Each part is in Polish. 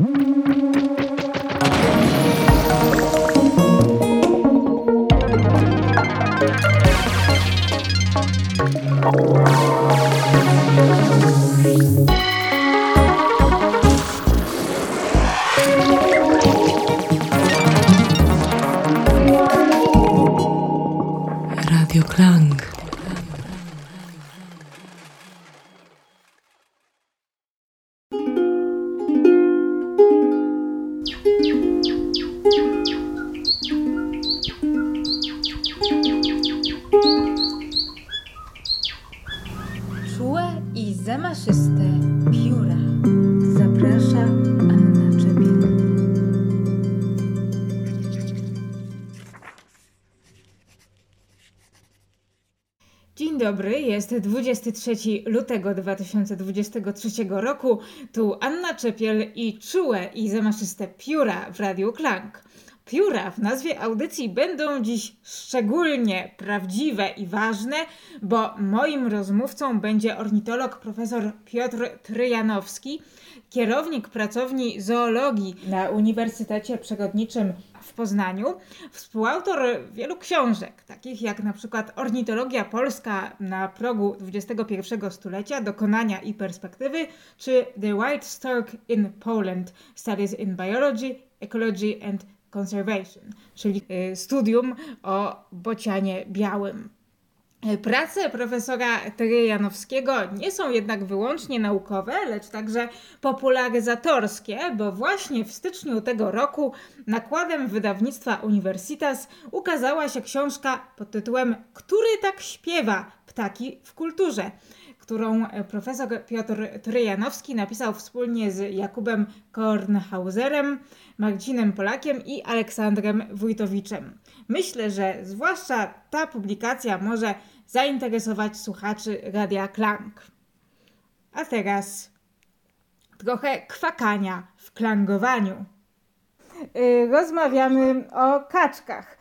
Mm-hmm. 23 lutego 2023 roku. Tu Anna Czepiel i czułe i zamaszyste pióra w Radiu Klank. Pióra w nazwie audycji będą dziś szczególnie prawdziwe i ważne, bo moim rozmówcą będzie ornitolog profesor Piotr Tryjanowski, kierownik pracowni zoologii na Uniwersytecie Przyrodniczym w Poznaniu, współautor wielu książek, takich jak na przykład Ornitologia Polska na progu XXI stulecia, Dokonania i Perspektywy, czy The White Stork in Poland, Studies in Biology, Ecology and Conservation, czyli y, studium o bocianie białym. Prace profesora Tryjanowskiego nie są jednak wyłącznie naukowe, lecz także popularyzatorskie, bo właśnie w styczniu tego roku nakładem wydawnictwa Universitas ukazała się książka pod tytułem Który tak śpiewa ptaki w kulturze? którą profesor Piotr Tryjanowski napisał wspólnie z Jakubem Kornhauserem, Marcinem Polakiem i Aleksandrem Wójtowiczem. Myślę, że zwłaszcza ta publikacja może zainteresować słuchaczy Radia Klang. A teraz trochę kwakania w klangowaniu. Y, Rozmawiamy o kaczkach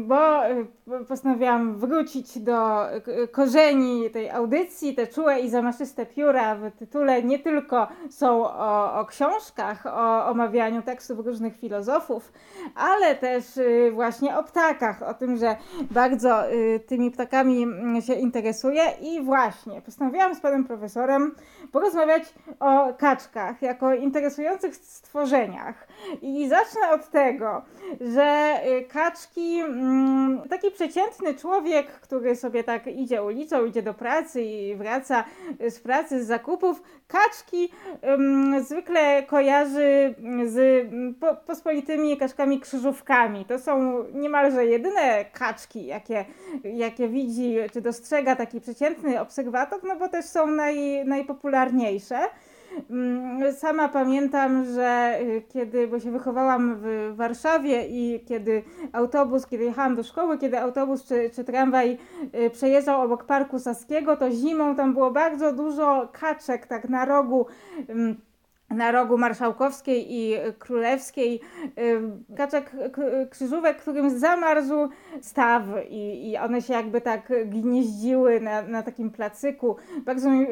bo y, postanowiłam wrócić do y, korzeni tej audycji. Te czułe i zamaszyste pióra w tytule nie tylko są o, o książkach, o omawianiu tekstów różnych filozofów, ale też y, właśnie o ptakach, o tym, że bardzo tymi ptakami mm, się interesuję i właśnie postanowiłam z panem profesorem porozmawiać o kaczkach jako interesujących stworzeniach. I zacznę od tego, że kaczki, mm, taki przeciętny człowiek, który sobie tak idzie ulicą, idzie do pracy i wraca z pracy, z zakupów, kaczki um, zwykle kojarzy z po, pospolitymi kaczkami krzyżówkami. To są niemalże jedyne kaczki, jakie, jakie widzi czy dostrzega taki przeciętny obserwator, no bo też są naj, najpopularniejsze. Sama pamiętam, że kiedy, bo się wychowałam w Warszawie i kiedy autobus, kiedy jechałam do szkoły, kiedy autobus czy, czy tramwaj przejeżdżał obok Parku Saskiego, to zimą tam było bardzo dużo kaczek tak na rogu na rogu Marszałkowskiej i Królewskiej kaczek krzyżówek, którym zamarzł staw i, i one się jakby tak gnieździły na, na takim placyku. Bardzo mi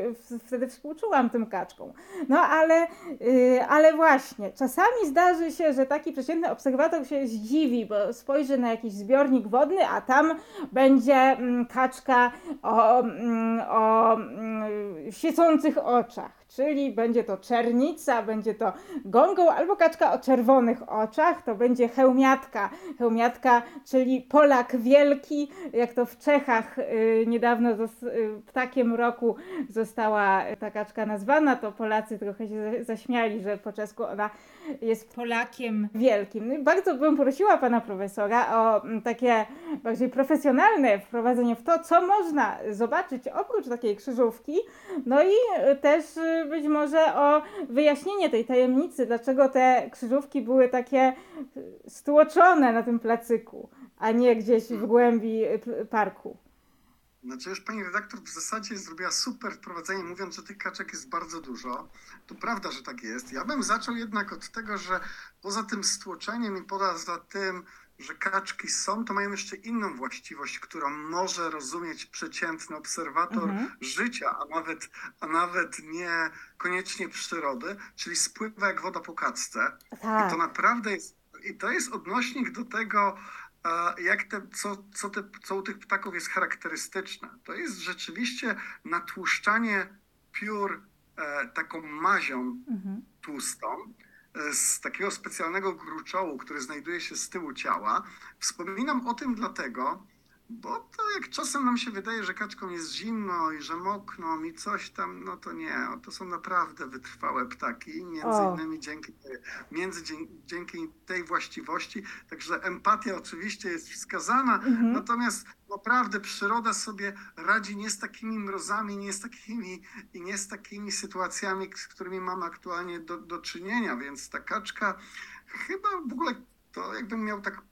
wtedy współczułam tym kaczkom. No ale, y, ale właśnie, czasami zdarzy się, że taki przeciętny obserwator się zdziwi, bo spojrzy na jakiś zbiornik wodny, a tam będzie mm, kaczka o, mm, o mm, świecących oczach czyli będzie to czernica, będzie to gongą albo kaczka o czerwonych oczach, to będzie hełmiatka. Hełmiatka, czyli Polak wielki, jak to w Czechach y, niedawno z, y, ptakiem roku została ta kaczka nazwana, to Polacy trochę się zaśmiali, że po czesku ona jest Polakiem wielkim. No bardzo bym prosiła pana profesora o mm, takie bardziej profesjonalne wprowadzenie w to, co można zobaczyć oprócz takiej krzyżówki, no i też y, być może o wyjaśnienie tej tajemnicy, dlaczego te krzyżówki były takie stłoczone na tym placyku, a nie gdzieś w głębi parku. Znaczy już pani redaktor w zasadzie zrobiła super wprowadzenie, mówiąc, że tych kaczek jest bardzo dużo. To prawda, że tak jest. Ja bym zaczął jednak od tego, że poza tym stłoczeniem i poza tym, że kaczki są, to mają jeszcze inną właściwość, którą może rozumieć przeciętny obserwator Mhm. życia, a nawet, a nawet nie koniecznie przyrody, czyli spływa jak woda po kacce. I Tak. to naprawdę jest, i to jest odnośnik do tego, e, jak te, co, co, te, co u tych ptaków jest charakterystyczne. To jest rzeczywiście natłuszczanie piór e, taką mazią Mhm. tłustą z takiego specjalnego gruczołu, który znajduje się z tyłu ciała. Wspominam o tym dlatego, bo to jak czasem nam się wydaje, że kaczkom jest zimno i że mokną i coś tam, no to nie, to są naprawdę wytrwałe ptaki, między O. innymi dzięki, między, dzięki, tej właściwości. Także empatia oczywiście jest wskazana, Mhm. Natomiast naprawdę przyroda sobie radzi nie z takimi mrozami, nie z takimi i nie z takimi sytuacjami, z którymi mamy aktualnie do, do czynienia, więc ta kaczka chyba w ogóle to jakbym miał tak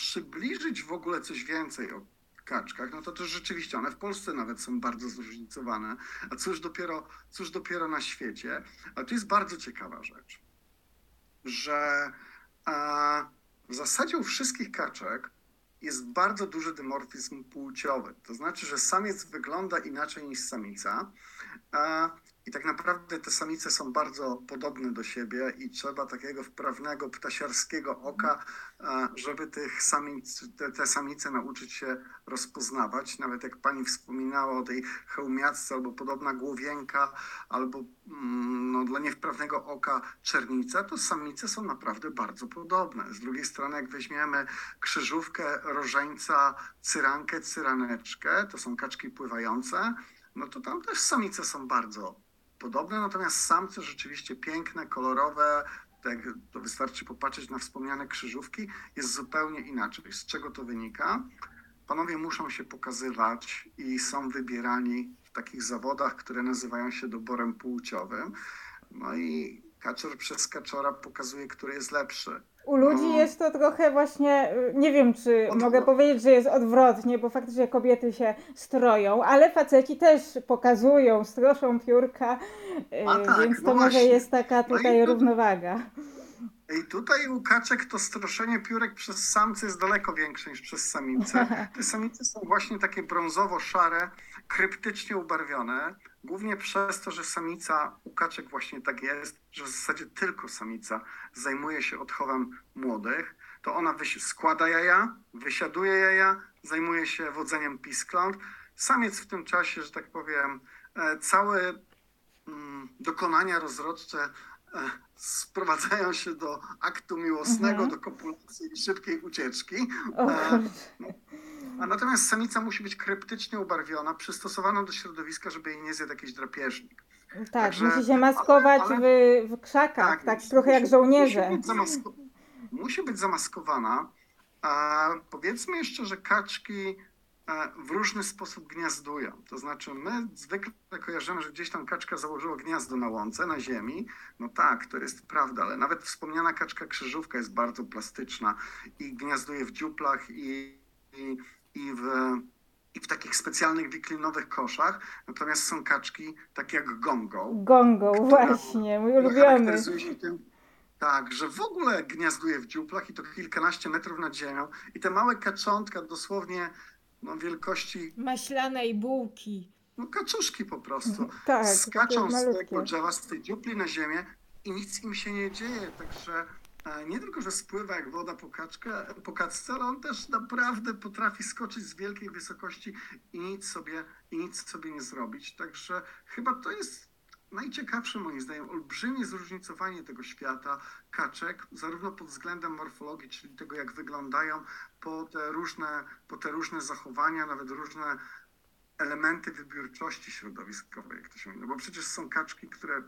przybliżyć w ogóle coś więcej o kaczkach, no to też rzeczywiście one w Polsce nawet są bardzo zróżnicowane, a cóż dopiero, cóż dopiero na świecie. Ale to jest bardzo ciekawa rzecz, że w zasadzie u wszystkich kaczek jest bardzo duży dymorfizm płciowy. To znaczy, że samiec wygląda inaczej niż samica. I tak naprawdę te samice są bardzo podobne do siebie i trzeba takiego wprawnego ptasiarskiego oka, żeby tych samic, te, te samice nauczyć się rozpoznawać. Nawet jak pani wspominała o tej chełmiacce albo podobna głowienka, albo mm, no, dla niewprawnego oka czernica, to samice są naprawdę bardzo podobne. Z drugiej strony, jak weźmiemy krzyżówkę, rożeńca, cyrankę, cyraneczkę, to są kaczki pływające, no to tam też samice są bardzo podobne, natomiast samce rzeczywiście piękne, kolorowe, tak, to wystarczy popatrzeć na wspomniane krzyżówki, jest zupełnie inaczej. Z czego to wynika? Panowie muszą się pokazywać i są wybierani w takich zawodach, które nazywają się doborem płciowym. No i kaczor przez kaczora pokazuje, który jest lepszy. U ludzi No. jest to trochę właśnie, y, nie wiem czy Odwrot- mogę powiedzieć, że jest odwrotnie, bo faktycznie kobiety się stroją, ale faceci też pokazują, stroszą piórka, y, A tak, więc no to może właśnie. jest taka No tutaj to- równowaga. I tutaj u kaczek to stroszenie piórek przez samce jest daleko większe niż przez samice. Te samice są właśnie takie brązowo-szare, kryptycznie ubarwione, głównie przez to, że samica u kaczek właśnie tak jest, że w zasadzie tylko samica zajmuje się odchowem młodych. To ona składa jaja, wysiaduje jaja, zajmuje się wodzeniem piskląt. Samiec w tym czasie, że tak powiem, e, całe mm, dokonania rozrodcze sprowadzają się do aktu miłosnego, Mhm. do kopulacji i szybkiej ucieczki. E, kurczę. a natomiast samica musi być kryptycznie ubarwiona, przystosowana do środowiska, żeby jej nie zjadł jakiś drapieżnik. tak, także- musi się maskować ale- w, w krzakach, tak, musi- trochę jak żołnierze. Musi być, zamasko- musi być zamaskowana. A powiedzmy jeszcze, że kaczki e, w różny sposób gniazdują. To znaczy, my zwykle kojarzymy, że gdzieś tam kaczka założyła gniazdo na łące, na ziemi. No tak, to jest prawda, ale nawet wspomniana kaczka krzyżówka jest bardzo plastyczna i gniazduje w dziuplach i, i, i w. I w takich specjalnych wiklinowych koszach, natomiast są kaczki takie jak gongo, Gongo, która- właśnie, mój ulubiony. tak, że w ogóle gniazduje w dziuplach i to kilkanaście metrów nad ziemią. I te małe kaczątka dosłownie no, wielkości Maślanej bułki. no, kaczuszki po prostu. Tak, Skaczą z tego drzewa, z tej dziupli na ziemię i nic im się nie dzieje. Także e, nie tylko, że spływa jak woda po, kaczkę, po kaczce, ale on też naprawdę potrafi skoczyć z wielkiej wysokości i nic sobie, i nic sobie nie zrobić. Także chyba to jest najciekawsze moim zdaniem, olbrzymie zróżnicowanie tego świata kaczek, zarówno pod względem morfologii, czyli tego jak wyglądają, po te różne, po te różne zachowania, nawet różne elementy wybiórczości środowiskowej, jak to się mówi. No bo przecież są kaczki, które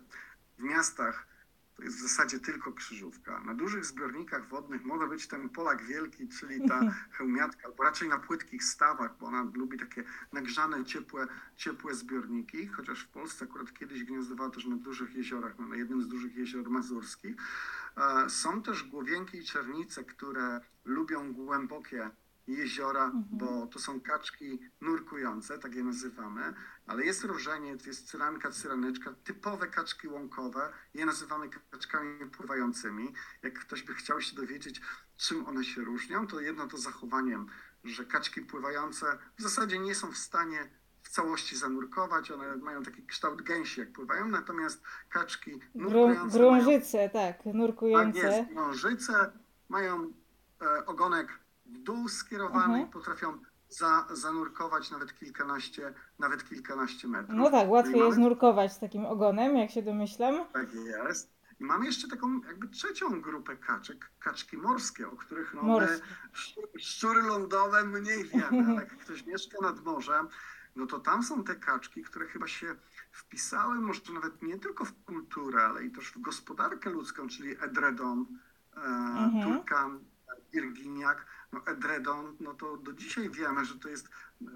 w miastach to jest w zasadzie tylko krzyżówka. Na dużych zbiornikach wodnych może być ten Polak wielki, czyli ta chełmiatka, albo raczej na płytkich stawach, bo ona lubi takie nagrzane, ciepłe, ciepłe zbiorniki, chociaż w Polsce akurat kiedyś gniazdowała też na dużych jeziorach, na jednym z dużych jezior mazurskich. E, Są też głowienki i czernice, które lubią głębokie jeziora, Mhm. bo to są kaczki nurkujące, tak je nazywamy, ale jest rożeniec, jest cyranka, cyraneczka, typowe kaczki łąkowe, je nazywamy kaczkami pływającymi. Jak ktoś by chciał się dowiedzieć, czym one się różnią, to jedno to zachowaniem, że kaczki pływające w zasadzie nie są w stanie w całości zanurkować, one mają taki kształt gęsi, jak pływają, natomiast kaczki Grą, nurkujące mają grążyce, tak, tak nurkujące. jest, księżyce mają e, ogonek w dół skierowany Mhm. i potrafią za, zanurkować nawet kilkanaście, nawet kilkanaście metrów. No tak, łatwiej I jest mamy, nurkować z takim ogonem, jak się domyślam. Tak jest. I mamy jeszcze taką jakby trzecią grupę kaczek, kaczki morskie, o których no, Morskie. szcz- szczury lądowe mniej wiemy, ale jak ktoś mieszka nad morzem, no to tam są te kaczki, które chyba się wpisały może nawet nie tylko w kulturę, ale i też w gospodarkę ludzką, czyli edredon, e, Mhm. turkan, wirginiak. No edredon, no to do dzisiaj wiemy, że to jest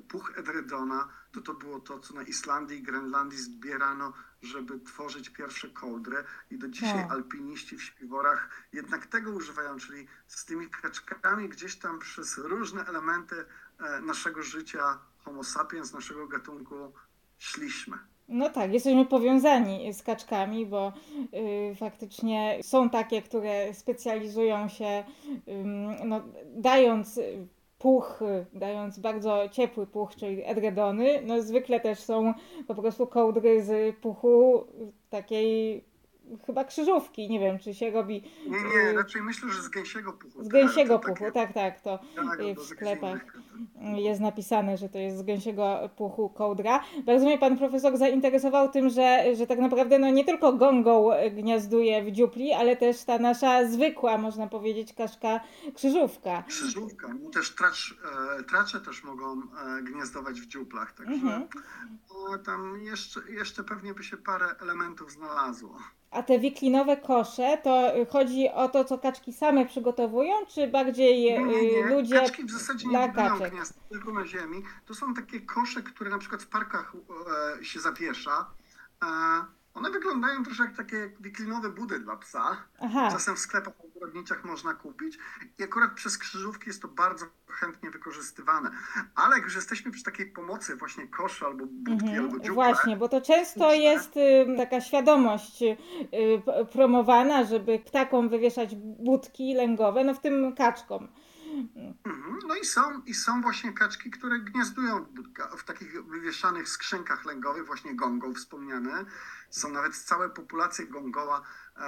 puch edredona, to to było to, co na Islandii i Grenlandii zbierano, żeby tworzyć pierwsze kołdry i do dzisiaj Tak. alpiniści w śpiworach jednak tego używają, czyli z tymi kaczkami gdzieś tam przez różne elementy e, naszego życia homo sapiens, naszego gatunku szliśmy. No tak, jesteśmy powiązani z kaczkami, bo y, faktycznie są takie, które specjalizują się, ym, no, dając y, puch, y, dając bardzo ciepły puch, czyli edredony. No zwykle też są po prostu kołdry z puchu y, takiej chyba krzyżówki. Nie wiem, czy się robi Nie, nie, y, raczej myślę, że z gęsiego puchu. z gęsiego te puchu. takie- Tak, tak, to tak, y, w sklepach. jest napisane, że to jest z gęsiego puchu kołdra. Bardzo mnie pan profesor zainteresował tym, że, że tak naprawdę no nie tylko gongą gniazduje w dziupli, ale też ta nasza zwykła, można powiedzieć, kaszka krzyżówka. Krzyżówka, no też tracz, e, tracze też mogą e, gniazdować w dziuplach, także Mhm. tam jeszcze, jeszcze pewnie by się parę elementów znalazło. A te wiklinowe kosze, to chodzi o to, co kaczki same przygotowują, czy bardziej Nie, nie, y, nie. ludzie Kaczki w zasadzie nie kaczek? tylko na ziemi. To są takie kosze, które na przykład w parkach e, się zawiesza. One wyglądają troszkę jak takie wiklinowe budy dla psa. Aha, Czasem w sklepach ogrodniczych można kupić i akurat przez krzyżówki jest to bardzo chętnie wykorzystywane. Ale jak już jesteśmy przy takiej pomocy właśnie koszy albo budki Mhm, albo dziupla, Właśnie, bo to często jest y, taka świadomość y, promowana, żeby ptakom wywieszać budki lęgowe, no w tym kaczkom. Mhm, No i są, i są właśnie kaczki, które gniazdują w, takich wywieszanych skrzynkach lęgowych, właśnie gongą wspomniane. Są nawet całe populacje gongoła e,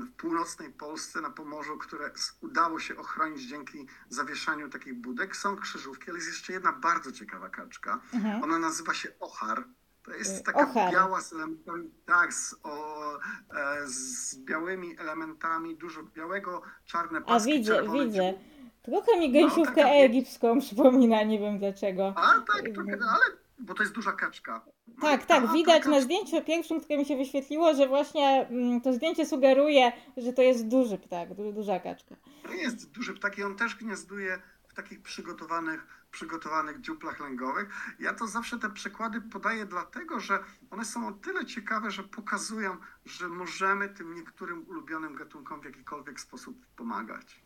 w północnej Polsce na Pomorzu, które udało się ochronić dzięki zawieszaniu takich budek. Są krzyżówki, ale jest jeszcze jedna bardzo ciekawa kaczka. Mhm. Ona nazywa się ochar. To Y, jest taka ochar. biała z elementami, tak, z, o, e, z białymi elementami, dużo białego, czarne A paski, widzę, czerwone widzę. Trochę mi gęsiówkę taka wie- egipską przypomina, nie wiem dlaczego. A tak, trochę, ale bo to jest duża kaczka. No Tak, tak, ta- widać na zdjęciu pierwszym, które mi się wyświetliło, że właśnie mm, to zdjęcie sugeruje, że to jest duży ptak, du- duża kaczka. To jest duży ptak i on też gniazduje w takich przygotowanych, przygotowanych dziuplach lęgowych. Ja to zawsze te przykłady podaję dlatego, że one są o tyle ciekawe, że pokazują, że możemy tym niektórym ulubionym gatunkom w jakikolwiek sposób pomagać.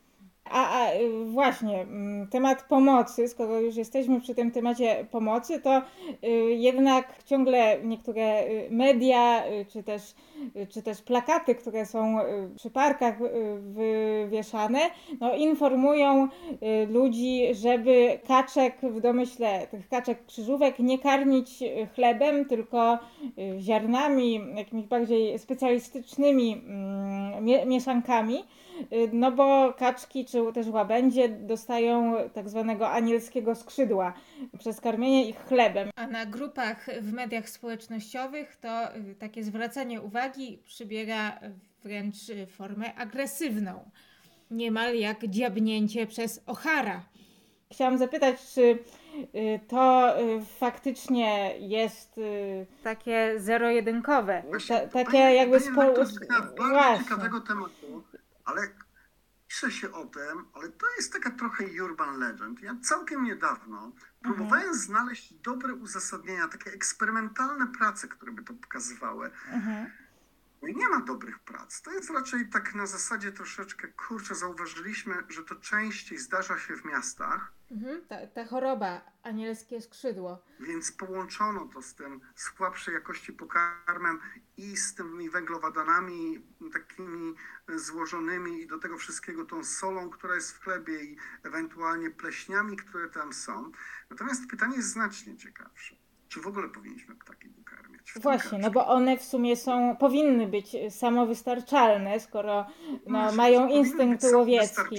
A, a y, właśnie, mm, temat pomocy, skoro już jesteśmy przy tym temacie pomocy, to y, jednak ciągle niektóre y, media, czy też, czy też plakaty, które są przy parkach wywieszane, no, informują ludzi, żeby kaczek w domyśle, tych kaczek krzyżówek nie karmić chlebem, tylko ziarnami, jakimiś bardziej specjalistycznymi mm, mie- mieszankami. Y, No bo kaczki czy też łabędzie dostają tak zwanego anielskiego skrzydła przez karmienie ich chlebem. A na grupach w mediach społecznościowych to y, takie zwracanie uwagi przybiera wręcz y, formę agresywną. Niemal jak dziabnięcie przez ochara. Chciałam zapytać, czy to faktycznie jest takie zero-jedynkowe, ta, takie jakby panie spo... redaktor dotknęła bardzo Właśnie. ciekawego tematu, ale pisze się o tym, ale to jest taka trochę urban legend. Ja całkiem niedawno próbowałem znaleźć dobre uzasadnienia, takie eksperymentalne prace, które by to pokazywały. Mhm. No i nie ma dobrych prac. To jest raczej tak na zasadzie troszeczkę, kurczę, zauważyliśmy, że to częściej zdarza się w miastach, Mhm, ta, ta choroba, anielskie skrzydło. więc połączono to z tym słabszej jakości pokarmem i z tymi węglowodanami takimi złożonymi i do tego wszystkiego tą solą, która jest w chlebie i ewentualnie pleśniami, które tam są. Natomiast pytanie jest znacznie ciekawsze. Czy w ogóle powinniśmy ptaki dokarmiać? Właśnie, no bo one w sumie są, powinny być samowystarczalne, skoro no, mają instynkt łowiecki.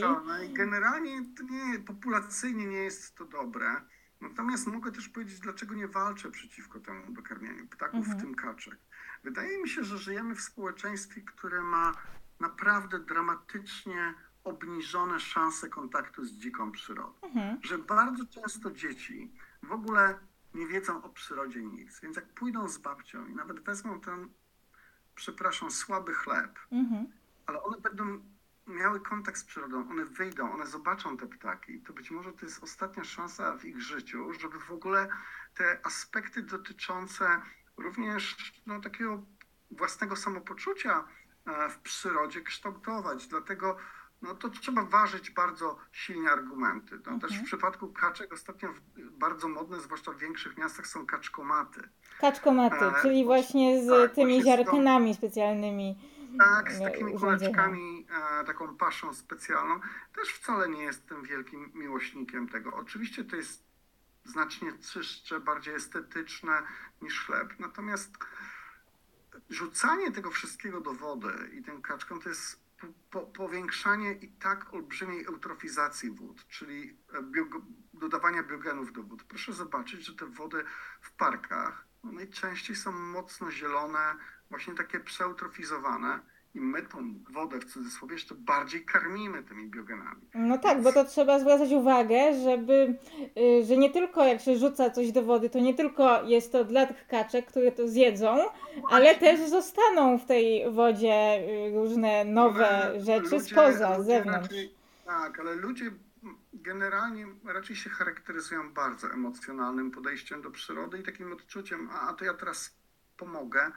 generalnie to nie, populacyjnie nie jest to dobre. Natomiast mogę też powiedzieć, dlaczego nie walczę przeciwko temu dokarmianiu ptaków, Mhm. w tym kaczek. Wydaje mi się, że żyjemy w społeczeństwie, które ma naprawdę dramatycznie obniżone szanse kontaktu z dziką przyrodą. Mhm. Że bardzo często dzieci w ogóle nie wiedzą o przyrodzie nic. Więc jak pójdą z babcią i nawet wezmą ten, przepraszam, słaby chleb, Mhm. ale one będą miały kontakt z przyrodą, one wyjdą, one zobaczą te ptaki, to być może to jest ostatnia szansa w ich życiu, żeby w ogóle te aspekty dotyczące również no, takiego własnego samopoczucia e, w przyrodzie kształtować. Dlatego no, to trzeba ważyć bardzo silnie argumenty. No, Też Mhm. w przypadku kaczek ostatnio bardzo modne, zwłaszcza w większych miastach, są kaczkomaty. Kaczkomaty, E, czyli właśnie z tak, tymi ziarnkami specjalnymi. Tak, z e, takimi kuleczkami, e, taką paszą specjalną. Też wcale nie jestem wielkim miłośnikiem tego. Oczywiście to jest znacznie czystsze, bardziej estetyczne niż chleb. Natomiast rzucanie tego wszystkiego do wody i tym kaczkom to jest po, po, powiększanie i tak olbrzymiej eutrofizacji wód, czyli e, bio, dodawania biogenów do wód. Proszę zobaczyć, że te wody w parkach no najczęściej są mocno zielone, właśnie takie przeeutrofizowane i my tą wodę w cudzysłowie jeszcze bardziej karmimy tymi biogenami. No tak, bo to trzeba zwracać uwagę, żeby, y, że nie tylko jak się rzuca coś do wody, to nie tylko jest to dla tych kaczek, które to zjedzą, ale też zostaną w tej wodzie y, różne nowe Ale rzeczy ludzie- spoza, z zewnątrz. Raczej, tak, ale ludzie generalnie raczej się charakteryzują bardzo emocjonalnym podejściem do przyrody i takim odczuciem, a, a to ja teraz pomogę.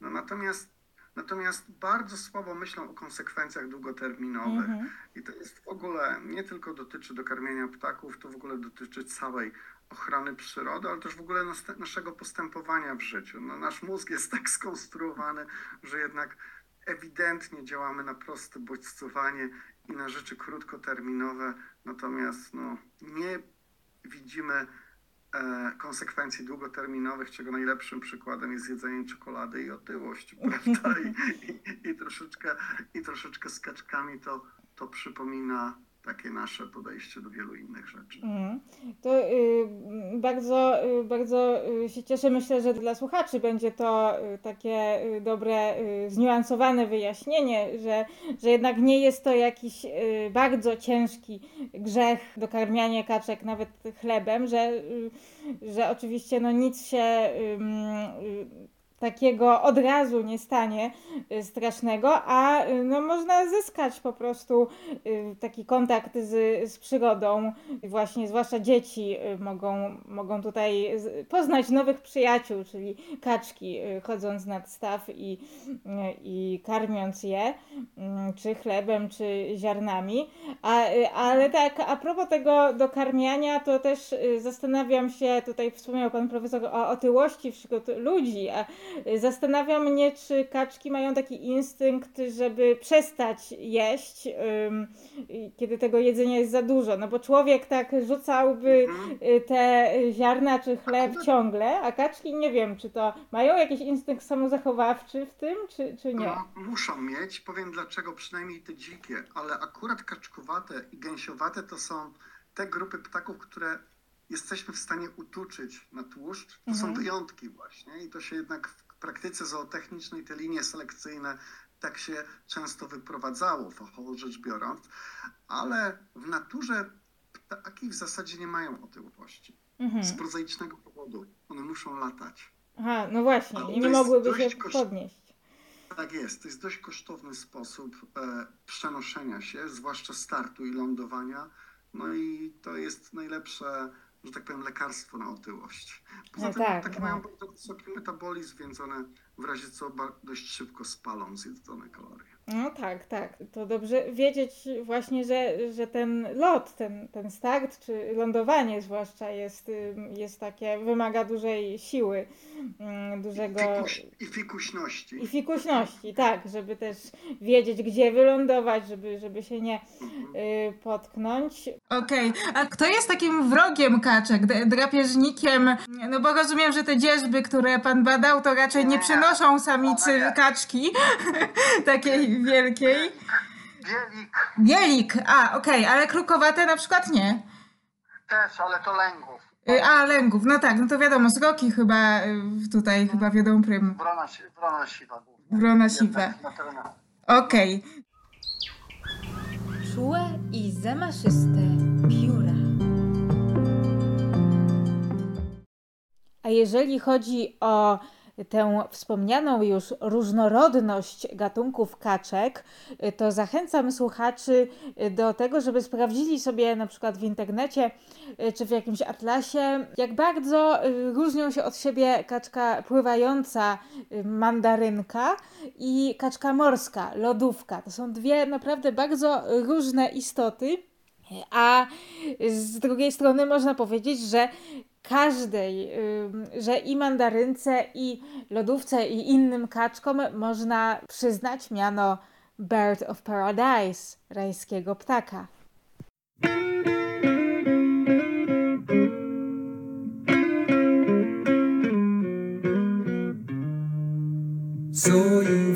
No, natomiast, natomiast bardzo słabo myślą o konsekwencjach długoterminowych. Mhm. I to jest w ogóle, nie tylko dotyczy dokarmiania ptaków, to w ogóle dotyczy całej ochrony przyrody, ale też w ogóle nas, naszego postępowania w życiu. No, nasz mózg jest tak skonstruowany, że jednak ewidentnie działamy na proste bodźcowanie i na rzeczy krótkoterminowe, natomiast no, nie widzimy konsekwencji długoterminowych, czego najlepszym przykładem jest jedzenie czekolady i otyłość, prawda? I, i, i, troszeczkę, i troszeczkę z kaczkami to, to przypomina takie nasze podejście do wielu innych rzeczy. Mhm. To y, bardzo, y, bardzo y, się cieszę. Myślę, że dla słuchaczy będzie to y, takie dobre, zniuansowane wyjaśnienie, że, że jednak nie jest to jakiś bardzo ciężki grzech dokarmianie kaczek nawet chlebem, że, że oczywiście no nic się takiego od razu nie stanie y, strasznego, a y, no, można zyskać po prostu y, taki kontakt z, z przyrodą. Właśnie zwłaszcza dzieci mogą, mogą tutaj poznać nowych przyjaciół, czyli kaczki, chodząc nad staw i, i karmiąc je, mm, czy chlebem, czy ziarnami. A, ale tak, a propos tego dokarmiania, to też zastanawiam się, tutaj wspomniał pan profesor o otyłości wśród ludzi, a zastanawiam mnie, czy kaczki mają taki instynkt, żeby przestać jeść, kiedy tego jedzenia jest za dużo. No bo człowiek tak rzucałby Mhm. y, te ziarna czy chleb ciągle, a kaczki nie wiem, czy to mają jakiś instynkt samozachowawczy w tym, czy, czy nie. No, muszą mieć, powiem dlaczego, przynajmniej te dzikie, ale akurat kaczkowate i gęsiowate to są te grupy ptaków, które jesteśmy w stanie utuczyć na tłuszcz. To są Mhm. wyjątki właśnie i to się jednak w praktyce zootechnicznej, te linie selekcyjne tak się często wyprowadzało, fachowo rzecz biorąc, ale w naturze ptaki w zasadzie nie mają otyłości. Mhm. Z prozaicznego powodu. One muszą latać. Aha, no właśnie, i nie mogłyby się kosz- podnieść. Tak jest. To jest dość kosztowny sposób e, przenoszenia się, zwłaszcza startu i lądowania. No i to jest najlepsze że tak powiem, lekarstwo na otyłość. Poza No tym tak, takie no. mają bardzo wysoki metabolizm, więc one w razie co dość szybko spalą zjedzone kalorie. No tak, tak. To dobrze wiedzieć właśnie, że, że ten lot, ten, ten start, czy lądowanie zwłaszcza jest, jest takie, wymaga dużej siły, dużego Fikuś, I fikuśności. i fikuśności, tak, żeby też wiedzieć, gdzie wylądować, żeby, żeby się nie Mhm. y, potknąć. Okej, a kto jest takim wrogiem kaczek, drapieżnikiem? No bo rozumiem, że te dzierżby, które pan badał, to raczej nie przynoszą samicy nie. kaczki takiej wielkiej. Bielik Bielik, a okej, ale krukowate na przykład nie. też, ale to lęgów. Y, A, lęgów, no tak, no to wiadomo, sroki chyba y, tutaj chyba wiodą prym. Wrona, si- wrona siwa głównie. Wrona siwa. Na terenach. Okej. Czułe i zamaszyste pióra. A jeżeli chodzi o tę wspomnianą już różnorodność gatunków kaczek, y, to zachęcam słuchaczy y, do tego, żeby sprawdzili sobie na przykład w internecie y, czy w jakimś atlasie, jak bardzo różnią się od siebie kaczka pływająca mandarynka i kaczka morska, lodówka. To są dwie naprawdę bardzo różne istoty. A z drugiej strony można powiedzieć, że każdej, że i mandarynce, i lodówce, i innym kaczkom można przyznać miano Bird of Paradise, rajskiego ptaka. Saw you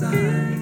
side.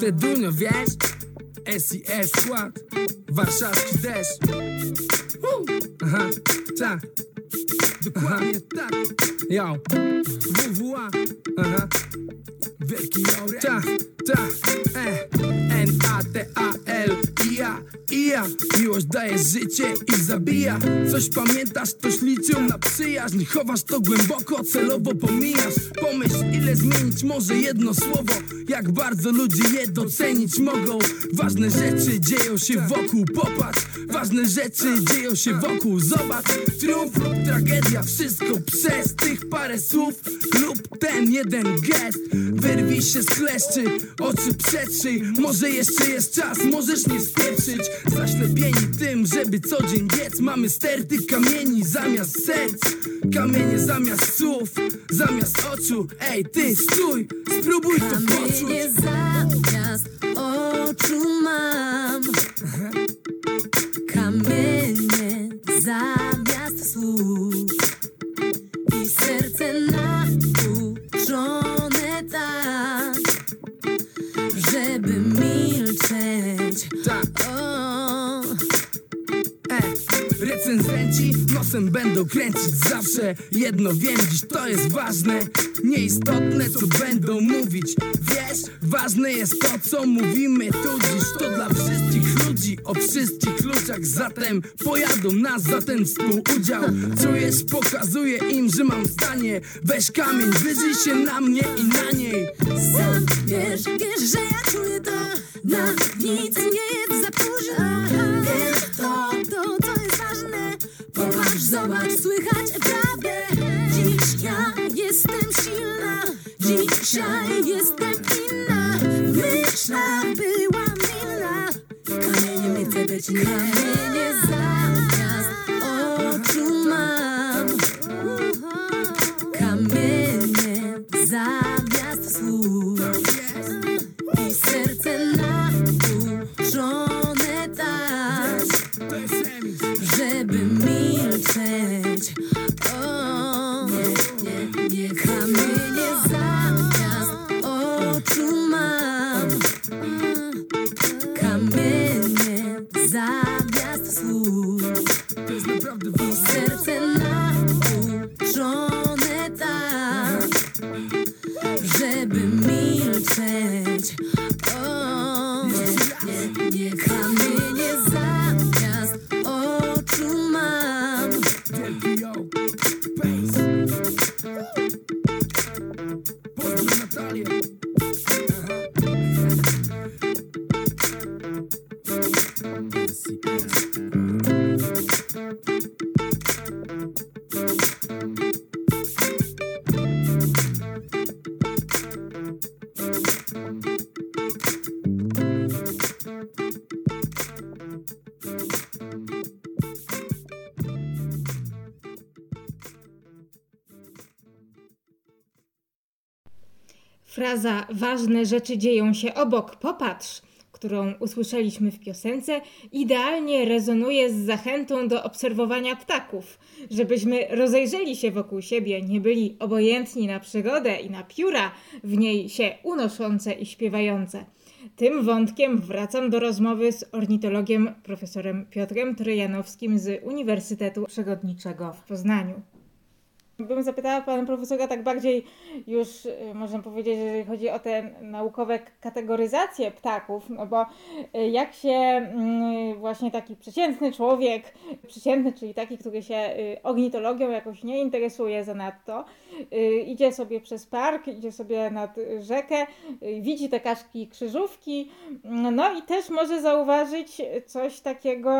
Wiesz? SIS skład, warszawski deszcz uh, Aha, tak Dokładnie tak Yo, WWA Aha Wielki Laurent Tak, tak, e N-A-T-A-L I-A Miłość daje życie i zabija. Coś pamiętasz, to liczył na przyjaźń. Chowasz to głęboko, celowo pomijasz Pomyśl, ile zmienić może jedno słowo. Jak bardzo ludzie je docenić mogą. Ważne rzeczy dzieją się wokół, popatrz Ważne rzeczy dzieją się wokół, zobacz Triumf lub tragedia, wszystko przez tych parę słów Lub ten jeden gest. Wyrwij się z kleszczy, oczy przetrzyj. Może jeszcze jest czas, możesz nie spieprzyć Zaślepieni tym, żeby co dzień biec. Mamy sterty kamieni zamiast serc. Kamienie zamiast słów, zamiast oczu. Ej ty, stój, spróbuj to poczuć. Kamienie zamiast oczu mam. Kamienie zamiast słów. I serce nauczone tak Żeby milczeć Tak. o, E, recenzenci nosem będą kręcić zawsze. Jedno wiem, dziś to jest ważne. Nieistotne co będą mówić. Wiesz, ważne jest to co mówimy tu dziś. To dla wszystkich ludzi. O wszystkich ludziach Zatem pojadą nas za ten współudział. Czujesz, pokazuję im, że mam zdanie Weź kamień, wyżyj się na mnie i na niej. Sam wiesz, wiesz, że ja czuję to Na nic nie jest za późno Wiesz to, to, to jest ważne. Popatrz, zobacz, słychać prawdę. Dziś ja jestem silna. Dzisiaj jestem inna. Myśla byłam inna Kamieniem nie chcę być ważne rzeczy dzieją się obok, popatrz, którą usłyszeliśmy w piosence, idealnie rezonuje z zachętą do obserwowania ptaków, żebyśmy rozejrzeli się wokół siebie, nie byli obojętni na przygodę i na pióra w niej się unoszące i śpiewające. Tym wątkiem wracam do rozmowy z ornitologiem profesorem Piotrem Trojanowskim z Uniwersytetu Przyrodniczego w Poznaniu. Bym zapytała pana profesora tak bardziej już, y, można powiedzieć, jeżeli chodzi o te naukowe kategoryzacje ptaków, no bo y, jak się mm, właśnie taki przeciętny człowiek, przeciętny, czyli taki, który się y, ornitologią jakoś nie interesuje zanadto, idzie sobie przez park, idzie sobie nad rzekę, widzi te kaczki krzyżówki, mm, no i też może zauważyć coś takiego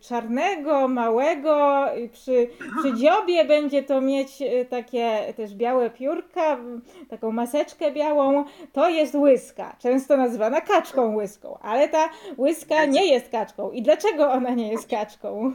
czarnego, małego, przy, przy dziobie będzie to mieć y, takie też białe piórka, taką maseczkę białą, to jest łyska, często nazywana kaczką łyską, ale ta łyska nie jest kaczką. I dlaczego ona nie jest kaczką?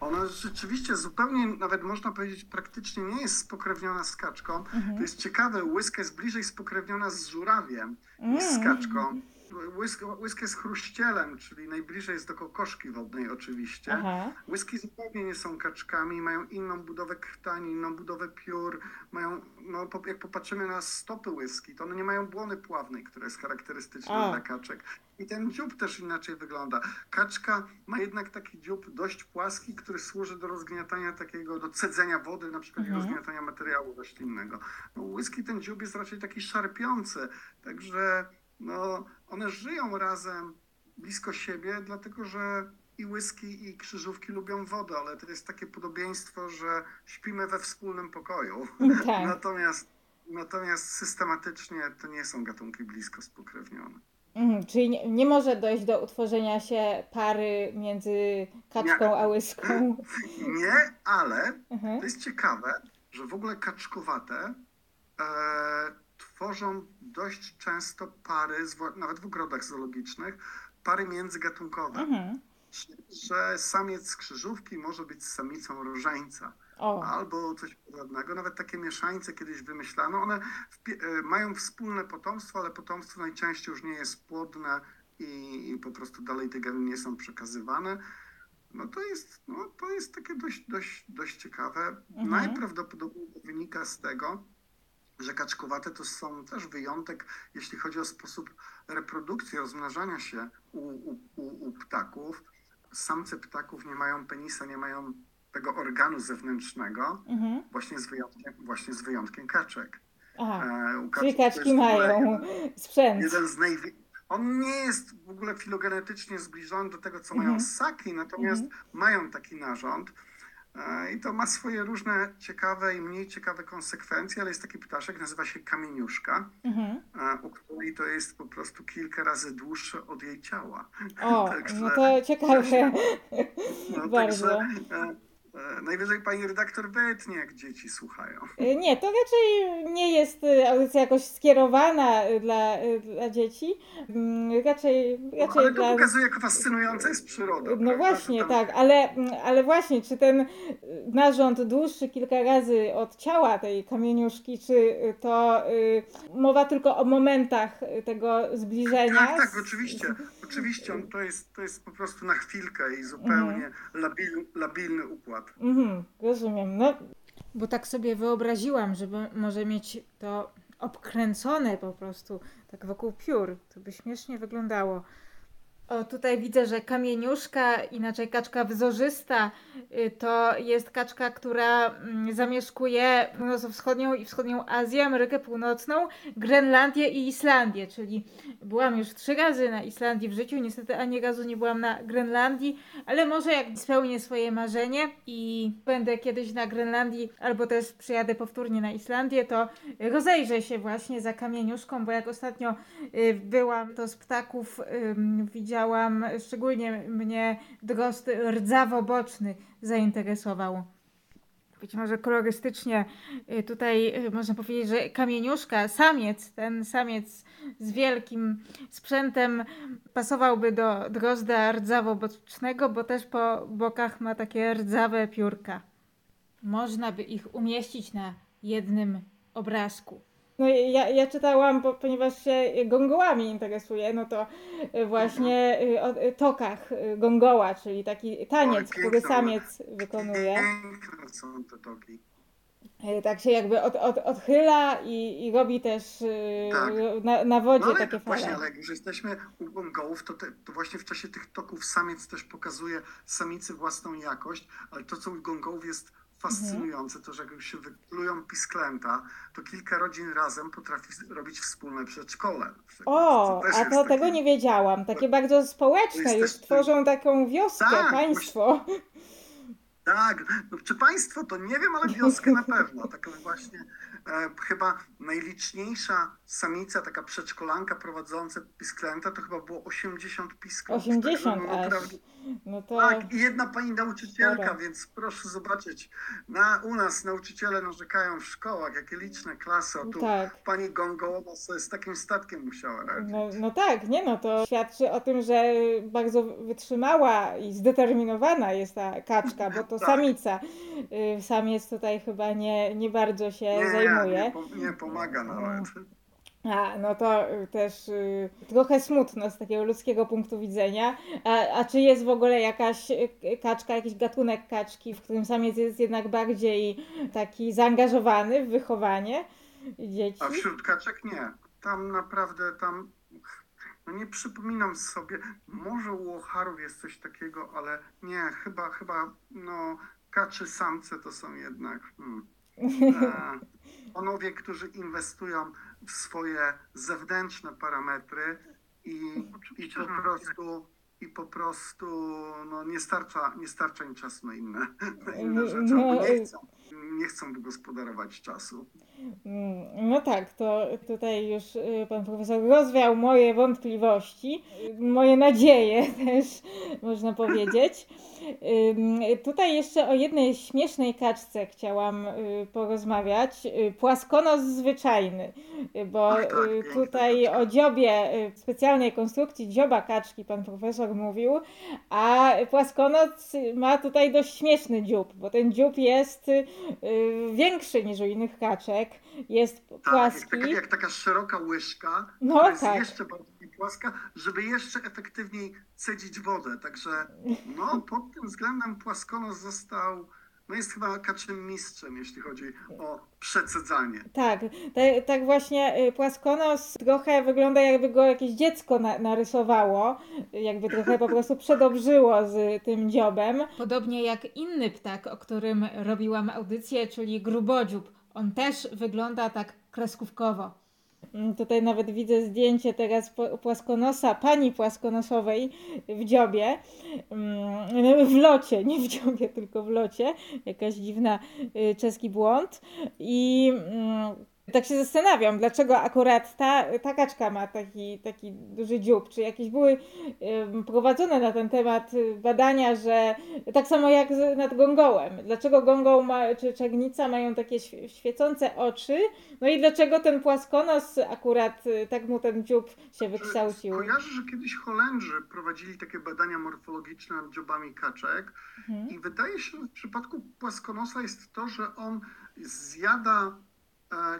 Ona rzeczywiście zupełnie, nawet można powiedzieć, praktycznie nie jest spokrewniona z kaczką. To jest ciekawe, łyska jest bliżej spokrewniona z żurawiem niż z kaczką. Łysk, łysk jest chruścielem, czyli najbliżej jest do kokoszki wodnej oczywiście. Aha. Łyski zupełnie nie są kaczkami, mają inną budowę krtani, inną budowę piór, mają, no po- jak popatrzymy na stopy łyski, to one nie mają błony pławnej, która jest charakterystyczna A. dla kaczek. I ten dziób też inaczej wygląda. Kaczka ma jednak taki dziób dość płaski, który służy do rozgniatania takiego, do cedzenia wody, na przykład i Mhm. rozgniatania materiału roślinnego. No, łyski ten dziób jest raczej taki szarpiący, także no, one żyją razem blisko siebie, dlatego że i łyski, i krzyżówki lubią wodę, ale to jest takie podobieństwo, że śpimy we wspólnym pokoju. Tak. Natomiast, natomiast systematycznie to nie są gatunki blisko spokrewnione. Mhm, czyli nie, nie może dojść do utworzenia się pary między kaczką Nie. a łyską. Nie, ale Mhm. to jest ciekawe, że w ogóle kaczkowate e, tworzą dość często pary, nawet w ogrodach zoologicznych, pary międzygatunkowe. Mhm. Czyli, że samiec krzyżówki może być samicą różańca. O, albo coś podobnego. Nawet takie mieszańce kiedyś wymyślano. One e, mają wspólne potomstwo, ale potomstwo najczęściej już nie jest płodne i, i po prostu dalej te geny nie są przekazywane. No to jest, no to jest takie dość, dość, dość ciekawe. Mhm. Najprawdopodobniej wynika z tego, że kaczkowate to są też wyjątek, jeśli chodzi o sposób reprodukcji, rozmnażania się u, u, u, ptaków. Samce ptaków nie mają penisa, nie mają tego organu zewnętrznego, mhm. właśnie z wyjątkiem, właśnie z wyjątkiem kaczek. Aha. E, kaczki mają sprzęt. Jeden z najwi- On nie jest w ogóle filogenetycznie zbliżony do tego, co Mhm. mają ssaki, natomiast mają taki narząd. E, I to ma swoje różne ciekawe i mniej ciekawe konsekwencje, ale jest taki ptaszek, nazywa się kamieniuszka, Mhm. e, u której to jest po prostu kilka razy dłuższe od jej ciała. O, Także- no to ciekawe. No, Bardzo. Także, e, najwyżej pani redaktor wytnie, jak dzieci słuchają. Y, Nie, to raczej nie jest y, audycja jakoś skierowana dla, dla dzieci. Mm, Raczej, raczej Ale to dla. pokazuje, jak fascynująca jest przyroda. No prawda? właśnie, tam- tak, ale, ale właśnie, czy ten narząd dłuższy kilka razy od ciała tej kamieniuszki, czy to y, mowa tylko o momentach tego zbliżenia? Tak, tak, oczywiście. Oczywiście, on to jest, to jest po prostu na chwilkę i zupełnie labil, labilny układ. Mhm, rozumiem. No, bo tak sobie wyobraziłam, że bo- może mieć to obkręcone po prostu, tak wokół piór. To by śmiesznie wyglądało. O, tutaj widzę, że kamieniuszka, inaczej kaczka wzorzysta, y, to jest kaczka, która mm, zamieszkuje północno-wschodnią i wschodnią Azję, Amerykę Północną, Grenlandię i Islandię, czyli byłam już trzy razy na Islandii w życiu, niestety ani razu nie byłam na Grenlandii, ale może jak spełnię swoje marzenie i będę kiedyś na Grenlandii, albo też przyjadę powtórnie na Islandię, to rozejrzę się właśnie za kamieniuszką, bo jak ostatnio y, byłam, to z ptaków ym, widziałam, szczególnie mnie drozd rdzawo-boczny zainteresował. Być może kolorystycznie y, tutaj y, można powiedzieć, że kamieniuszka, samiec, ten samiec z wielkim sprzętem pasowałby do drozda rdzawo-bocznego, bo też po bokach ma takie rdzawe piórka. Można by ich umieścić na jednym obrazku. No ja, ja czytałam, bo, ponieważ się gongołami interesuję, no to y, właśnie y, o y, tokach gongoła, czyli taki taniec, Oj, który piękne, samiec wykonuje. Piękne są te toki. Tak się jakby od, od, odchyla i, i robi też Tak. na, na wodzie No ale takie właśnie, fale. ale jak już jesteśmy u gongołów, to, te, to właśnie w czasie tych toków samiec też pokazuje samicy własną jakość, ale to, co u gongołów jest fascynujące, to że jak już się wyklują pisklęta, to kilka rodzin razem potrafi robić wspólne przedszkole. O, a to taki- tego nie wiedziałam. Takie bardzo społeczne, już tworzą taką wioskę, Tak, państwo. Tak, no, czy państwo to nie wiem, ale wioskę na pewno. Taka właśnie e, chyba najliczniejsza samica, taka przedszkolanka prowadząca pisklęta, to chyba było 80 piskląt. 80 Także, no, aż. No to Tak, i jedna pani nauczycielka, Sporo. więc proszę zobaczyć. Na, u nas nauczyciele narzekają w szkołach, jakie liczne klasy, a tu tak. pani Gongołowa sobie z takim statkiem musiała radzić. No, no tak, nie no, to świadczy o tym, że bardzo wytrzymała i zdeterminowana jest ta kaczka, bo to Tak. samica. Y, Samiec tutaj chyba nie, nie bardzo się nie, zajmuje. nie, nie pomaga nawet. A, no to y, też y, trochę smutno z takiego ludzkiego punktu widzenia. A, a czy jest w ogóle jakaś y, kaczka, jakiś gatunek kaczki, w którym samiec jest jednak bardziej taki zaangażowany w wychowanie dzieci? A wśród kaczek nie. Tam naprawdę tam. No nie przypominam sobie, może u ocharów jest coś takiego, ale nie, chyba, chyba, no, kaczy samce to są jednak. Hmm. E, panowie, którzy inwestują w swoje zewnętrzne parametry i, i po prostu i po prostu no, nie, starcza, nie starcza im czasu na inne, na inne rzeczy. No, Nie chcą, nie chcą wygospodarować czasu. Mm, No tak, to tutaj już y, pan profesor rozwiał moje wątpliwości, moje nadzieje też, można powiedzieć. Tutaj jeszcze o jednej śmiesznej kaczce chciałam y, porozmawiać. Y, Płaskonos zwyczajny, bo Ach, tak, tutaj o dziobie, specjalnej konstrukcji dzioba kaczki pan profesor mówił, a płaskonoc ma tutaj dość śmieszny dziób, bo ten dziób jest większy niż u innych kaczek, jest Tak, jak płaski. taka, jak taka szeroka łyżka, No jest tak. jeszcze bardziej płaska, żeby jeszcze efektywniej cedzić wodę. Także no, pod tym względem płaskonos został, no jest chyba kaczym mistrzem, jeśli chodzi o przecedzanie. Tak, tak, tak właśnie y, płaskonos trochę wygląda jakby go jakieś dziecko na, narysowało, jakby trochę po prostu przedobrzyło z tym dziobem. Podobnie jak inny ptak, o którym robiłam audycję, czyli grubodziób. On też wygląda tak kreskówkowo. Mm, Tutaj nawet widzę zdjęcie teraz płaskonosa, pani płaskonosowej w dziobie, mm, w locie, nie w dziobie, tylko w locie, jakaś dziwna y, czeski błąd. I mm, tak się zastanawiam, dlaczego akurat ta, ta kaczka ma taki, taki duży dziób, czy jakieś były prowadzone na ten temat badania, że tak samo jak nad gongołem, dlaczego gongoł ma, czy czegnica mają takie świe- świecące oczy, no i dlaczego ten płaskonos akurat y, tak mu ten dziób się wykształcił? Kojarzę, że kiedyś Holendrzy prowadzili takie badania morfologiczne nad dziobami kaczek Mhm. i wydaje się, że w przypadku płaskonosa jest to, że on zjada,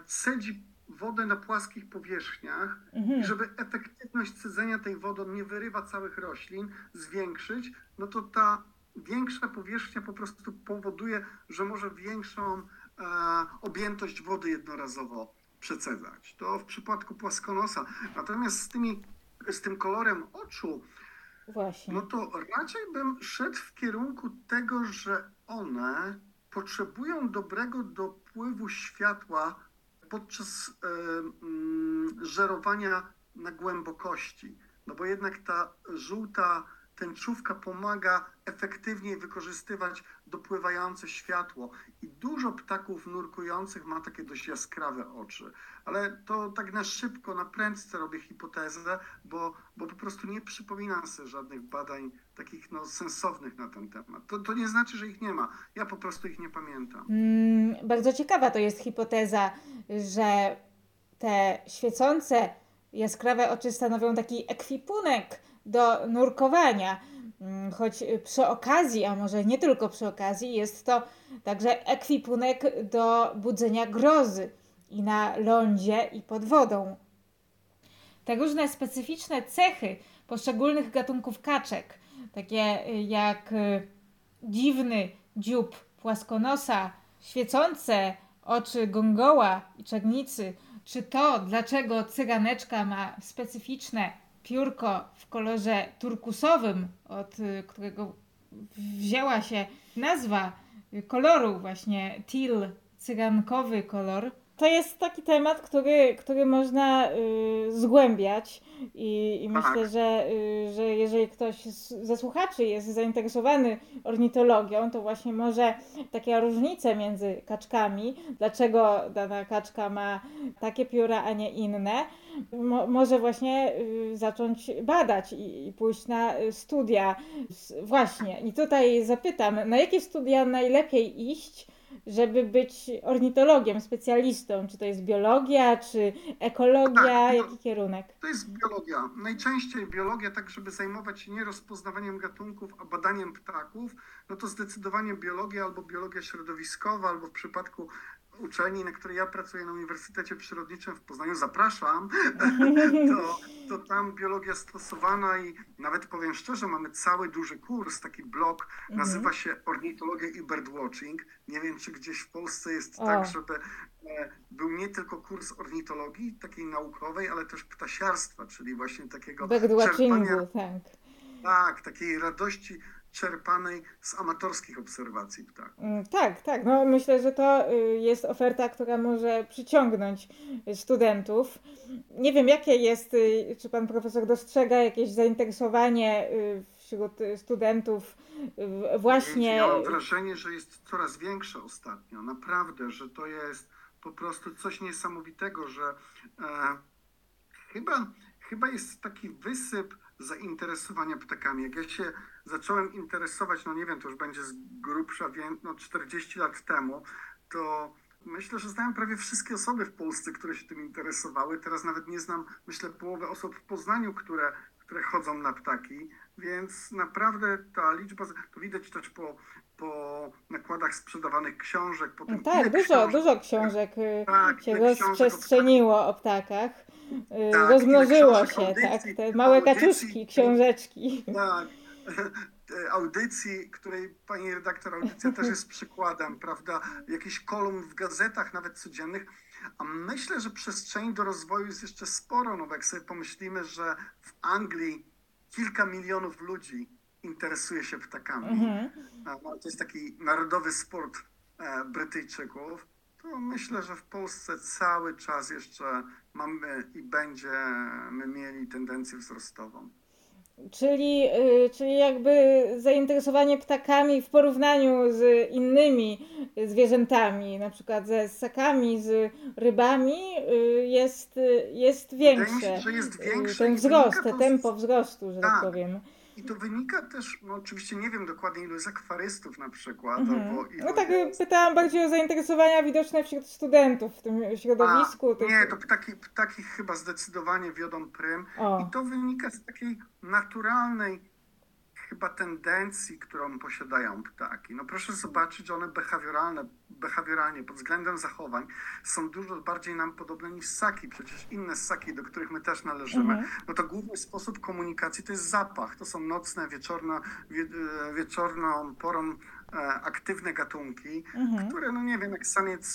cedzi wodę na płaskich powierzchniach i Mhm. żeby efektywność cedzenia tej wody, nie wyrywa całych roślin, zwiększyć, no to ta większa powierzchnia po prostu powoduje, że może większą e, objętość wody jednorazowo przecedzać. To w przypadku płaskonosa. Natomiast z, tymi, z tym kolorem oczu, Właśnie. no to raczej bym szedł w kierunku tego, że one potrzebują dobrego dopływu światła podczas e, mm, żerowania na głębokości. No bo jednak ta żółta tęczówka pomaga efektywniej wykorzystywać dopływające światło. I dużo ptaków nurkujących ma takie dość jaskrawe oczy. Ale to tak na szybko, na prędce robię hipotezę, bo, bo po prostu nie przypominam sobie żadnych badań takich no, sensownych na ten temat. To, to nie znaczy, że ich nie ma. Ja po prostu ich nie pamiętam. Mm, bardzo ciekawa to jest hipoteza, że te świecące, jaskrawe oczy stanowią taki ekwipunek do nurkowania. Mm, Choć przy okazji, a może nie tylko przy okazji, jest to także ekwipunek do budzenia grozy i na lądzie, i pod wodą. Te różne specyficzne cechy poszczególnych gatunków kaczek, takie y, jak y, dziwny dziób płaskonosa, świecące oczy gongoła i czarnicy, czy to, dlaczego cyganeczka ma specyficzne piórko w kolorze turkusowym, od y, którego wzięła się nazwa koloru właśnie teal, cygankowy kolor, To jest taki temat, który, który można y, zgłębiać i, i myślę, że, y, że jeżeli ktoś z, ze słuchaczy jest zainteresowany ornitologią, to właśnie może takie różnice między kaczkami, dlaczego dana kaczka ma takie pióra, a nie inne, mo, może właśnie y, zacząć badać i, i pójść na studia. Właśnie, i tutaj zapytam, na jakie studia najlepiej iść, żeby być ornitologiem, specjalistą? Czy to jest biologia, czy ekologia? Tak, Jaki kierunek? To jest biologia. Najczęściej biologia, tak żeby zajmować się nie rozpoznawaniem gatunków, a badaniem ptaków, no to zdecydowanie biologia albo biologia środowiskowa, albo w przypadku uczelni, na której ja pracuję na Uniwersytecie Przyrodniczym w Poznaniu, zapraszam, to, to tam biologia stosowana i nawet powiem szczerze, mamy cały duży kurs, taki blok, nazywa się Ornitologia i Birdwatching. Nie wiem, czy gdzieś w Polsce jest O. tak, żeby e, był nie tylko kurs ornitologii, takiej naukowej, ale też ptasiarstwa, czyli właśnie takiego czerpania tak. tak, takiej radości czerpanej z amatorskich obserwacji ptaków. Mm, Tak, tak. No, myślę, że to y, jest oferta, która może przyciągnąć studentów. Nie wiem, jakie jest, y, czy pan profesor dostrzega jakieś zainteresowanie y, wśród studentów właśnie. Ja mam wrażenie, że jest coraz większe ostatnio. Naprawdę, że to jest po prostu coś niesamowitego, że e, chyba, chyba jest taki wysyp zainteresowania ptakami. Jak ja się zacząłem interesować, no nie wiem, to już będzie z grubsza, wie- no 40 lat temu, to myślę, że znałem prawie wszystkie osoby w Polsce, które się tym interesowały. Teraz nawet nie znam, myślę, połowy osób w Poznaniu, które, które chodzą na ptaki, więc naprawdę ta liczba, to widać też po, po nakładach sprzedawanych książek, po tym, Tak, ile dużo, książek- dużo książek y, Tak, się rozprzestrzeniło o ptakach. Y, Tak, Rozmnożyło się, tak. audycji, Te małe audycji, kaczuszki, książeczki. Tak. Audycji, której pani redaktor audycja też jest przykładem, prawda? Jakiś kolumn w gazetach, nawet codziennych. A myślę, że przestrzeni do rozwoju jest jeszcze sporo. No bo jak sobie pomyślimy, że w Anglii kilka milionów ludzi interesuje się ptakami. Mhm. To jest taki narodowy sport e, Brytyjczyków. To myślę, że w Polsce cały czas jeszcze mamy i będziemy mieli tendencję wzrostową. Czyli, y, czyli jakby zainteresowanie ptakami w porównaniu z innymi zwierzętami, na przykład ze ssakami, z rybami, y, jest, y, jest większe. się, że jest Y, większe Ten wzrost, to tempo wzrostu, że tak Tak. powiem. I to wynika też, no oczywiście nie wiem dokładnie ilu jest akwarystów na przykład, Mhm. No tak, jest... pytałam bardziej o zainteresowania widoczne wśród studentów w tym środowisku. A, tych- nie, to ptaki, ptaki chyba zdecydowanie wiodą prym. O. I to wynika z takiej naturalnej chyba tendencji, którą posiadają ptaki. No proszę zobaczyć, że one behawioralne, behawioralnie pod względem zachowań są dużo bardziej nam podobne niż ssaki. Przecież inne ssaki, do których my też należymy, Mhm. no to główny sposób komunikacji to jest zapach. To są nocne, wieczorne, wie, e, wieczorną porą aktywne gatunki, Mhm. które, no nie wiem, jak samiec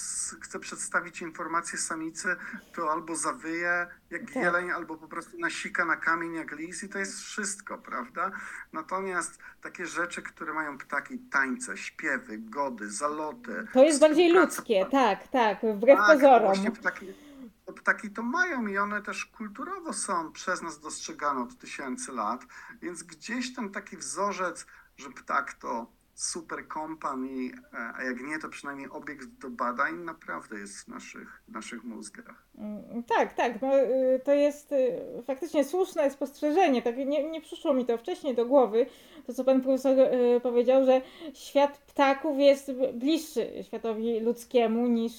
chce przedstawić informację samicy, to albo zawyje jak Tak. jeleń, albo po prostu nasika na kamień jak lis i to jest wszystko, prawda? Natomiast takie rzeczy, które mają ptaki, tańce, śpiewy, gody, zaloty. To jest bardziej ludzkie, tak, tak, wbrew tak, pozorom. Ptaki, to ptaki to mają i one też kulturowo są przez nas dostrzegane od tysięcy lat, więc gdzieś tam taki wzorzec, że ptak to super kompan, i, e, a jak nie, to przynajmniej obiekt do badań naprawdę jest w naszych, w naszych mózgach. Mm, Tak, tak. No, y, to jest y, faktycznie słuszne spostrzeżenie. Tak, nie, nie przyszło mi to wcześniej do głowy, to co pan profesor y, powiedział, że świat ptaków jest bliższy światowi ludzkiemu niż,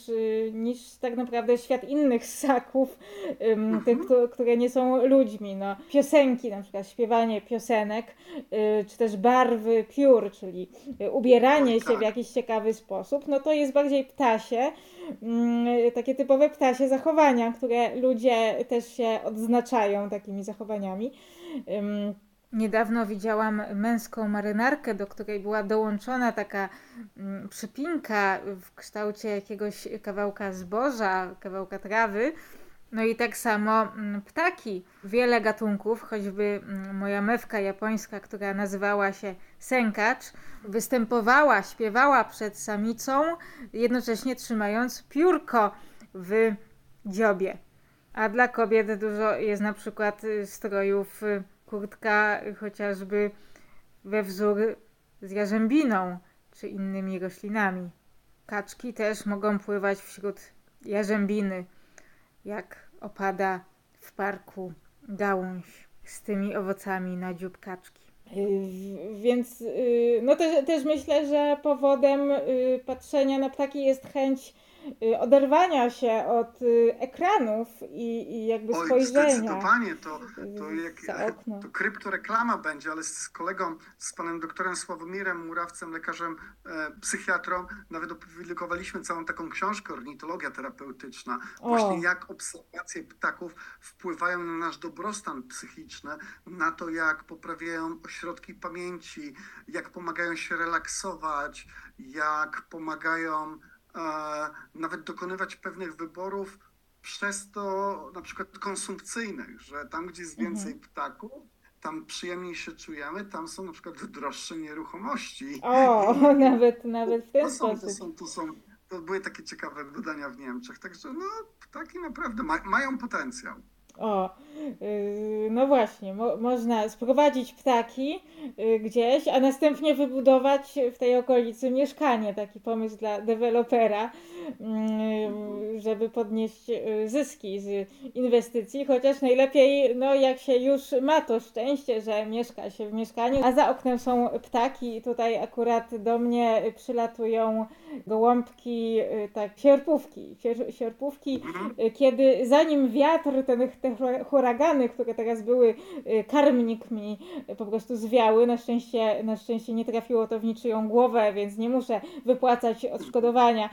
niż tak naprawdę świat innych ssaków, ym, tych, któ- które nie są ludźmi. No, piosenki, na przykład śpiewanie piosenek, czy też barwy piór, czyli ubieranie Oj, się w tak. jakiś ciekawy sposób, no to jest bardziej ptasie takie typowe ptasie zachowania, które ludzie też się odznaczają takimi zachowaniami. Niedawno widziałam męską marynarkę, do której była dołączona taka mm, przypinka w kształcie jakiegoś kawałka zboża, kawałka trawy. No i tak samo mm, ptaki. Wiele gatunków, choćby mm, moja mewka japońska, która nazywała się sękacz, występowała, śpiewała przed samicą, jednocześnie trzymając piórko w dziobie. A dla kobiet dużo jest na przykład y, strojów, y, kurtka y, chociażby we wzór z jarzębiną czy innymi roślinami. Kaczki też mogą pływać wśród jarzębiny, jak opada w parku gałąź z tymi owocami na dziób kaczki. Więc y, no też, też myślę, że powodem y, patrzenia na ptaki jest chęć oderwania się od y, ekranów i, i jakby Oj, spojrzenia zdecydowanie to, to, y, jak, za okno. to kryptoreklama będzie, ale z kolegą, z panem doktorem Sławomirem Murawcem, lekarzem, e, psychiatrą, nawet opublikowaliśmy całą taką książkę Ornitologia terapeutyczna. O. Właśnie jak obserwacje ptaków wpływają na nasz dobrostan psychiczny, na to jak poprawiają ośrodki pamięci, jak pomagają się relaksować, jak pomagają nawet dokonywać pewnych wyborów przez to na przykład konsumpcyjnych, że tam, gdzie jest Mhm. więcej ptaków, tam przyjemniej się czujemy, tam są na przykład droższe nieruchomości. O, nawet, nawet w ten To są, to są, to są, to były takie ciekawe badania w Niemczech, także no, ptaki naprawdę ma, mają potencjał. O, yy, no właśnie, mo można sprowadzić ptaki yy, gdzieś, a następnie wybudować w tej okolicy mieszkanie. Taki pomysł dla dewelopera, yy, żeby podnieść yy, zyski z inwestycji, chociaż najlepiej, no jak się już ma to szczęście, że mieszka się w mieszkaniu, a za oknem są ptaki. Tutaj akurat do mnie przylatują gołąbki, yy, tak, sierpówki, sier- sierpówki Mhm. Y, kiedy zanim wiatr, ten, te hura- huragany, które teraz były, y, karmnik mi y, po prostu zwiały, na szczęście, na szczęście nie trafiło to w niczyją głowę, więc nie muszę wypłacać odszkodowania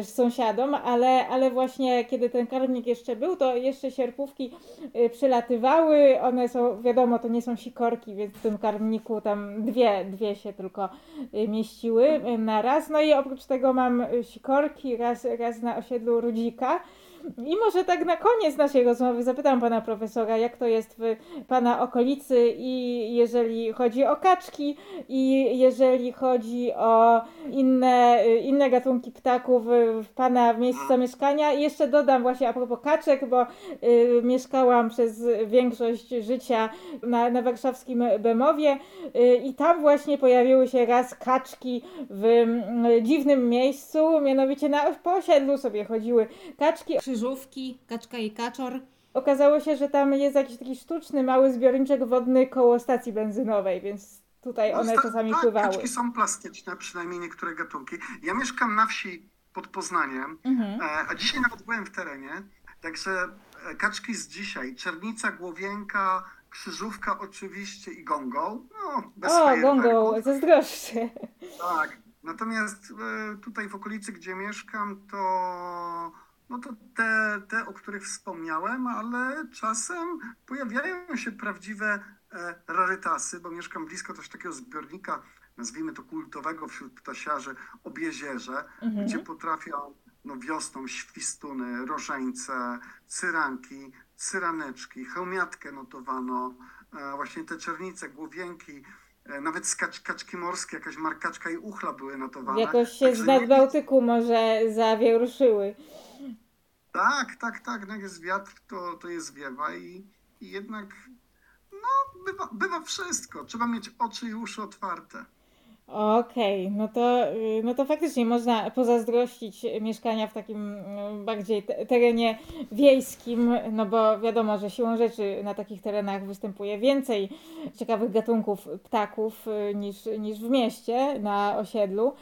y, sąsiadom, ale, ale właśnie kiedy ten karmnik jeszcze był, to jeszcze sierpówki przylatywały, one są, wiadomo, to nie są sikorki, więc w tym karmniku tam dwie, dwie się tylko mieściły na raz, no i oprócz tego mam sikorki raz, raz na osiedlu Rudzika, i może tak na koniec naszej rozmowy zapytam pana profesora, jak to jest w pana okolicy i jeżeli chodzi o kaczki i jeżeli chodzi o inne, inne gatunki ptaków w pana miejscu zamieszkania. I jeszcze dodam właśnie a propos kaczek, bo y, mieszkałam przez większość życia na, na warszawskim Bemowie y, i tam właśnie pojawiły się raz kaczki w mm, dziwnym miejscu, mianowicie na, po sobie chodziły kaczki, Krzyżówki, kaczka i kaczor. Okazało się, że tam jest jakiś taki sztuczny, mały zbiorniczek wodny koło stacji benzynowej, więc tutaj one sta- czasami tak, pływały. Kaczki są plastyczne, przynajmniej niektóre gatunki. Ja mieszkam na wsi pod Poznaniem, Mhm. e, a dzisiaj nawet byłem w terenie, także e, kaczki z dzisiaj, czernica, głowienka, krzyżówka oczywiście i gongol. No, bez O, gongo, zazdroszczę. Tak. Natomiast e, tutaj w okolicy, gdzie mieszkam, to, no to te, te, o których wspomniałem, ale czasem pojawiają się prawdziwe e, rarytasy, bo mieszkam blisko też takiego zbiornika, nazwijmy to kultowego wśród ptasiarzy, Obiezierze, Mhm. gdzie potrafią no, wiosną świstuny, rożeńce, cyranki, cyraneczki, chełmiatkę notowano, e, właśnie te czernice, głowienki, e, nawet skacz, kaczki morskie, jakaś markaczka i uchla były notowane. Jakoś się Także z nie- Nadbałtyku może zawieruszyły. Tak, tak, tak, no jak jest wiatr, to, to jest wiewa i, i jednak no, bywa, bywa wszystko. Trzeba mieć oczy i uszy otwarte. Okej, no to, no to faktycznie można pozazdrościć mieszkania w takim y, bardziej te- terenie wiejskim, no bo wiadomo, że siłą rzeczy na takich terenach występuje więcej ciekawych gatunków ptaków y, niż, niż w mieście, na osiedlu.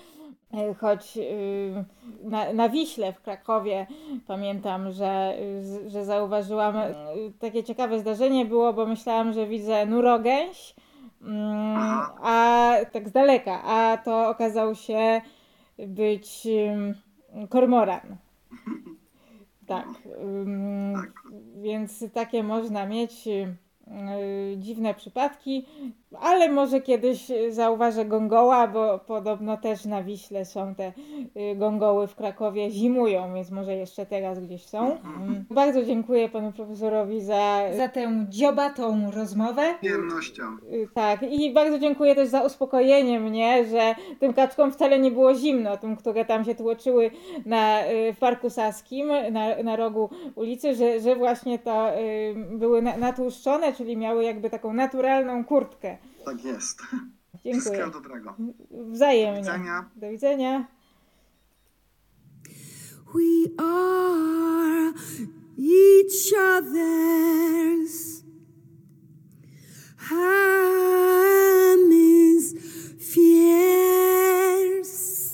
Y, Choć y, na, na Wiśle w Krakowie pamiętam, że, że zauważyłam y, takie ciekawe zdarzenie było, bo myślałam, że widzę nurogęś, Mm, a tak z daleka, a to okazał się być kormoran. Tak, ym, Tak. więc takie można mieć y, dziwne przypadki, ale może kiedyś zauważę gongoła, bo podobno też na Wiśle są te y, gongoły w Krakowie, zimują, więc może jeszcze teraz gdzieś są. Mm, Bardzo dziękuję panu profesorowi za, Za tę dziobatą rozmowę. Przyjemnością. Y, Tak, i bardzo dziękuję też za uspokojenie mnie, że tym kaczkom wcale nie było zimno, tym, które tam się tłoczyły na, y, w Parku Saskim, na, na rogu ulicy, że, że właśnie to y, były na, natłuszczone, czyli miały jakby taką naturalną kurtkę. Tak jest. Dziękuję. Wszystkiego dobrego. Wzajemnie. Do widzenia. Do widzenia. We are each other's hemispheres.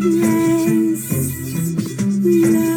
No one